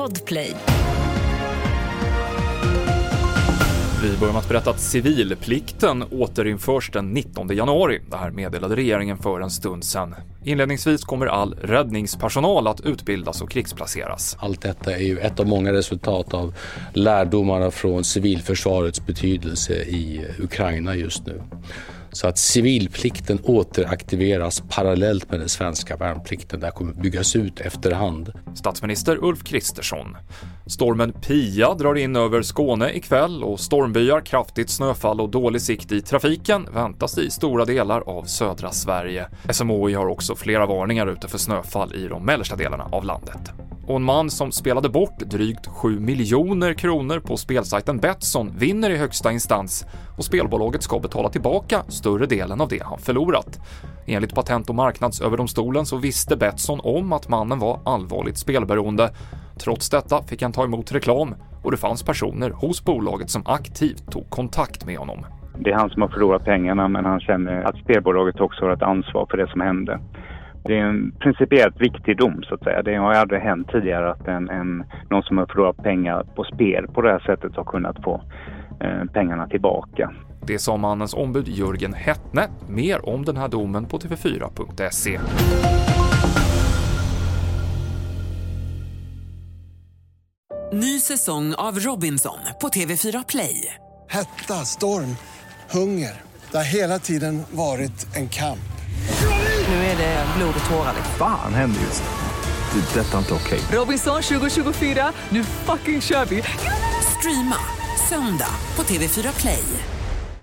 Podplay. Vi börjar med att berätta att civilplikten återinförs den 19 januari. Det här meddelade regeringen för en stund sedan. Inledningsvis kommer all räddningspersonal att utbildas och krigsplaceras. Allt detta är ju ett av många resultat av lärdomarna från civilförsvarets betydelse i Ukraina just nu. Så att civilplikten återaktiveras parallellt med den svenska värnplikten. Det här kommer byggas ut efterhand. Statsminister Ulf Kristersson. Stormen Pia drar in över Skåne ikväll och stormbyar, kraftigt snöfall och dålig sikt i trafiken väntas i stora delar av södra Sverige. SMHI har också flera varningar ute för snöfall i de mellersta delarna av landet och en man som spelade bort drygt 7 miljoner kronor på spelsajten Betsson vinner i högsta instans och spelbolaget ska betala tillbaka större delen av det han förlorat. Enligt Patent och marknadsöverdomstolen så visste Betsson om att mannen var allvarligt spelberoende. Trots detta fick han ta emot reklam och det fanns personer hos bolaget som aktivt tog kontakt med honom. Det är han som har förlorat pengarna men han känner att spelbolaget också har ett ansvar för det som hände. Det är en principiellt viktig dom så att säga. Det har aldrig hänt tidigare att en, en, någon som har förlorat pengar på spel på det här sättet har kunnat få eh, pengarna tillbaka. Det sa mannens ombud Jörgen Hettne. Mer om den här domen på tv4.se. Ny säsong av Robinson på TV4 Play. Hetta, storm, hunger. Det har hela tiden varit en kamp. Nu är det blod och tårar. Fan händer just det. det detta är inte okej. Okay. Robinson 2024, nu fucking kör vi. Streama söndag på TV4 Play.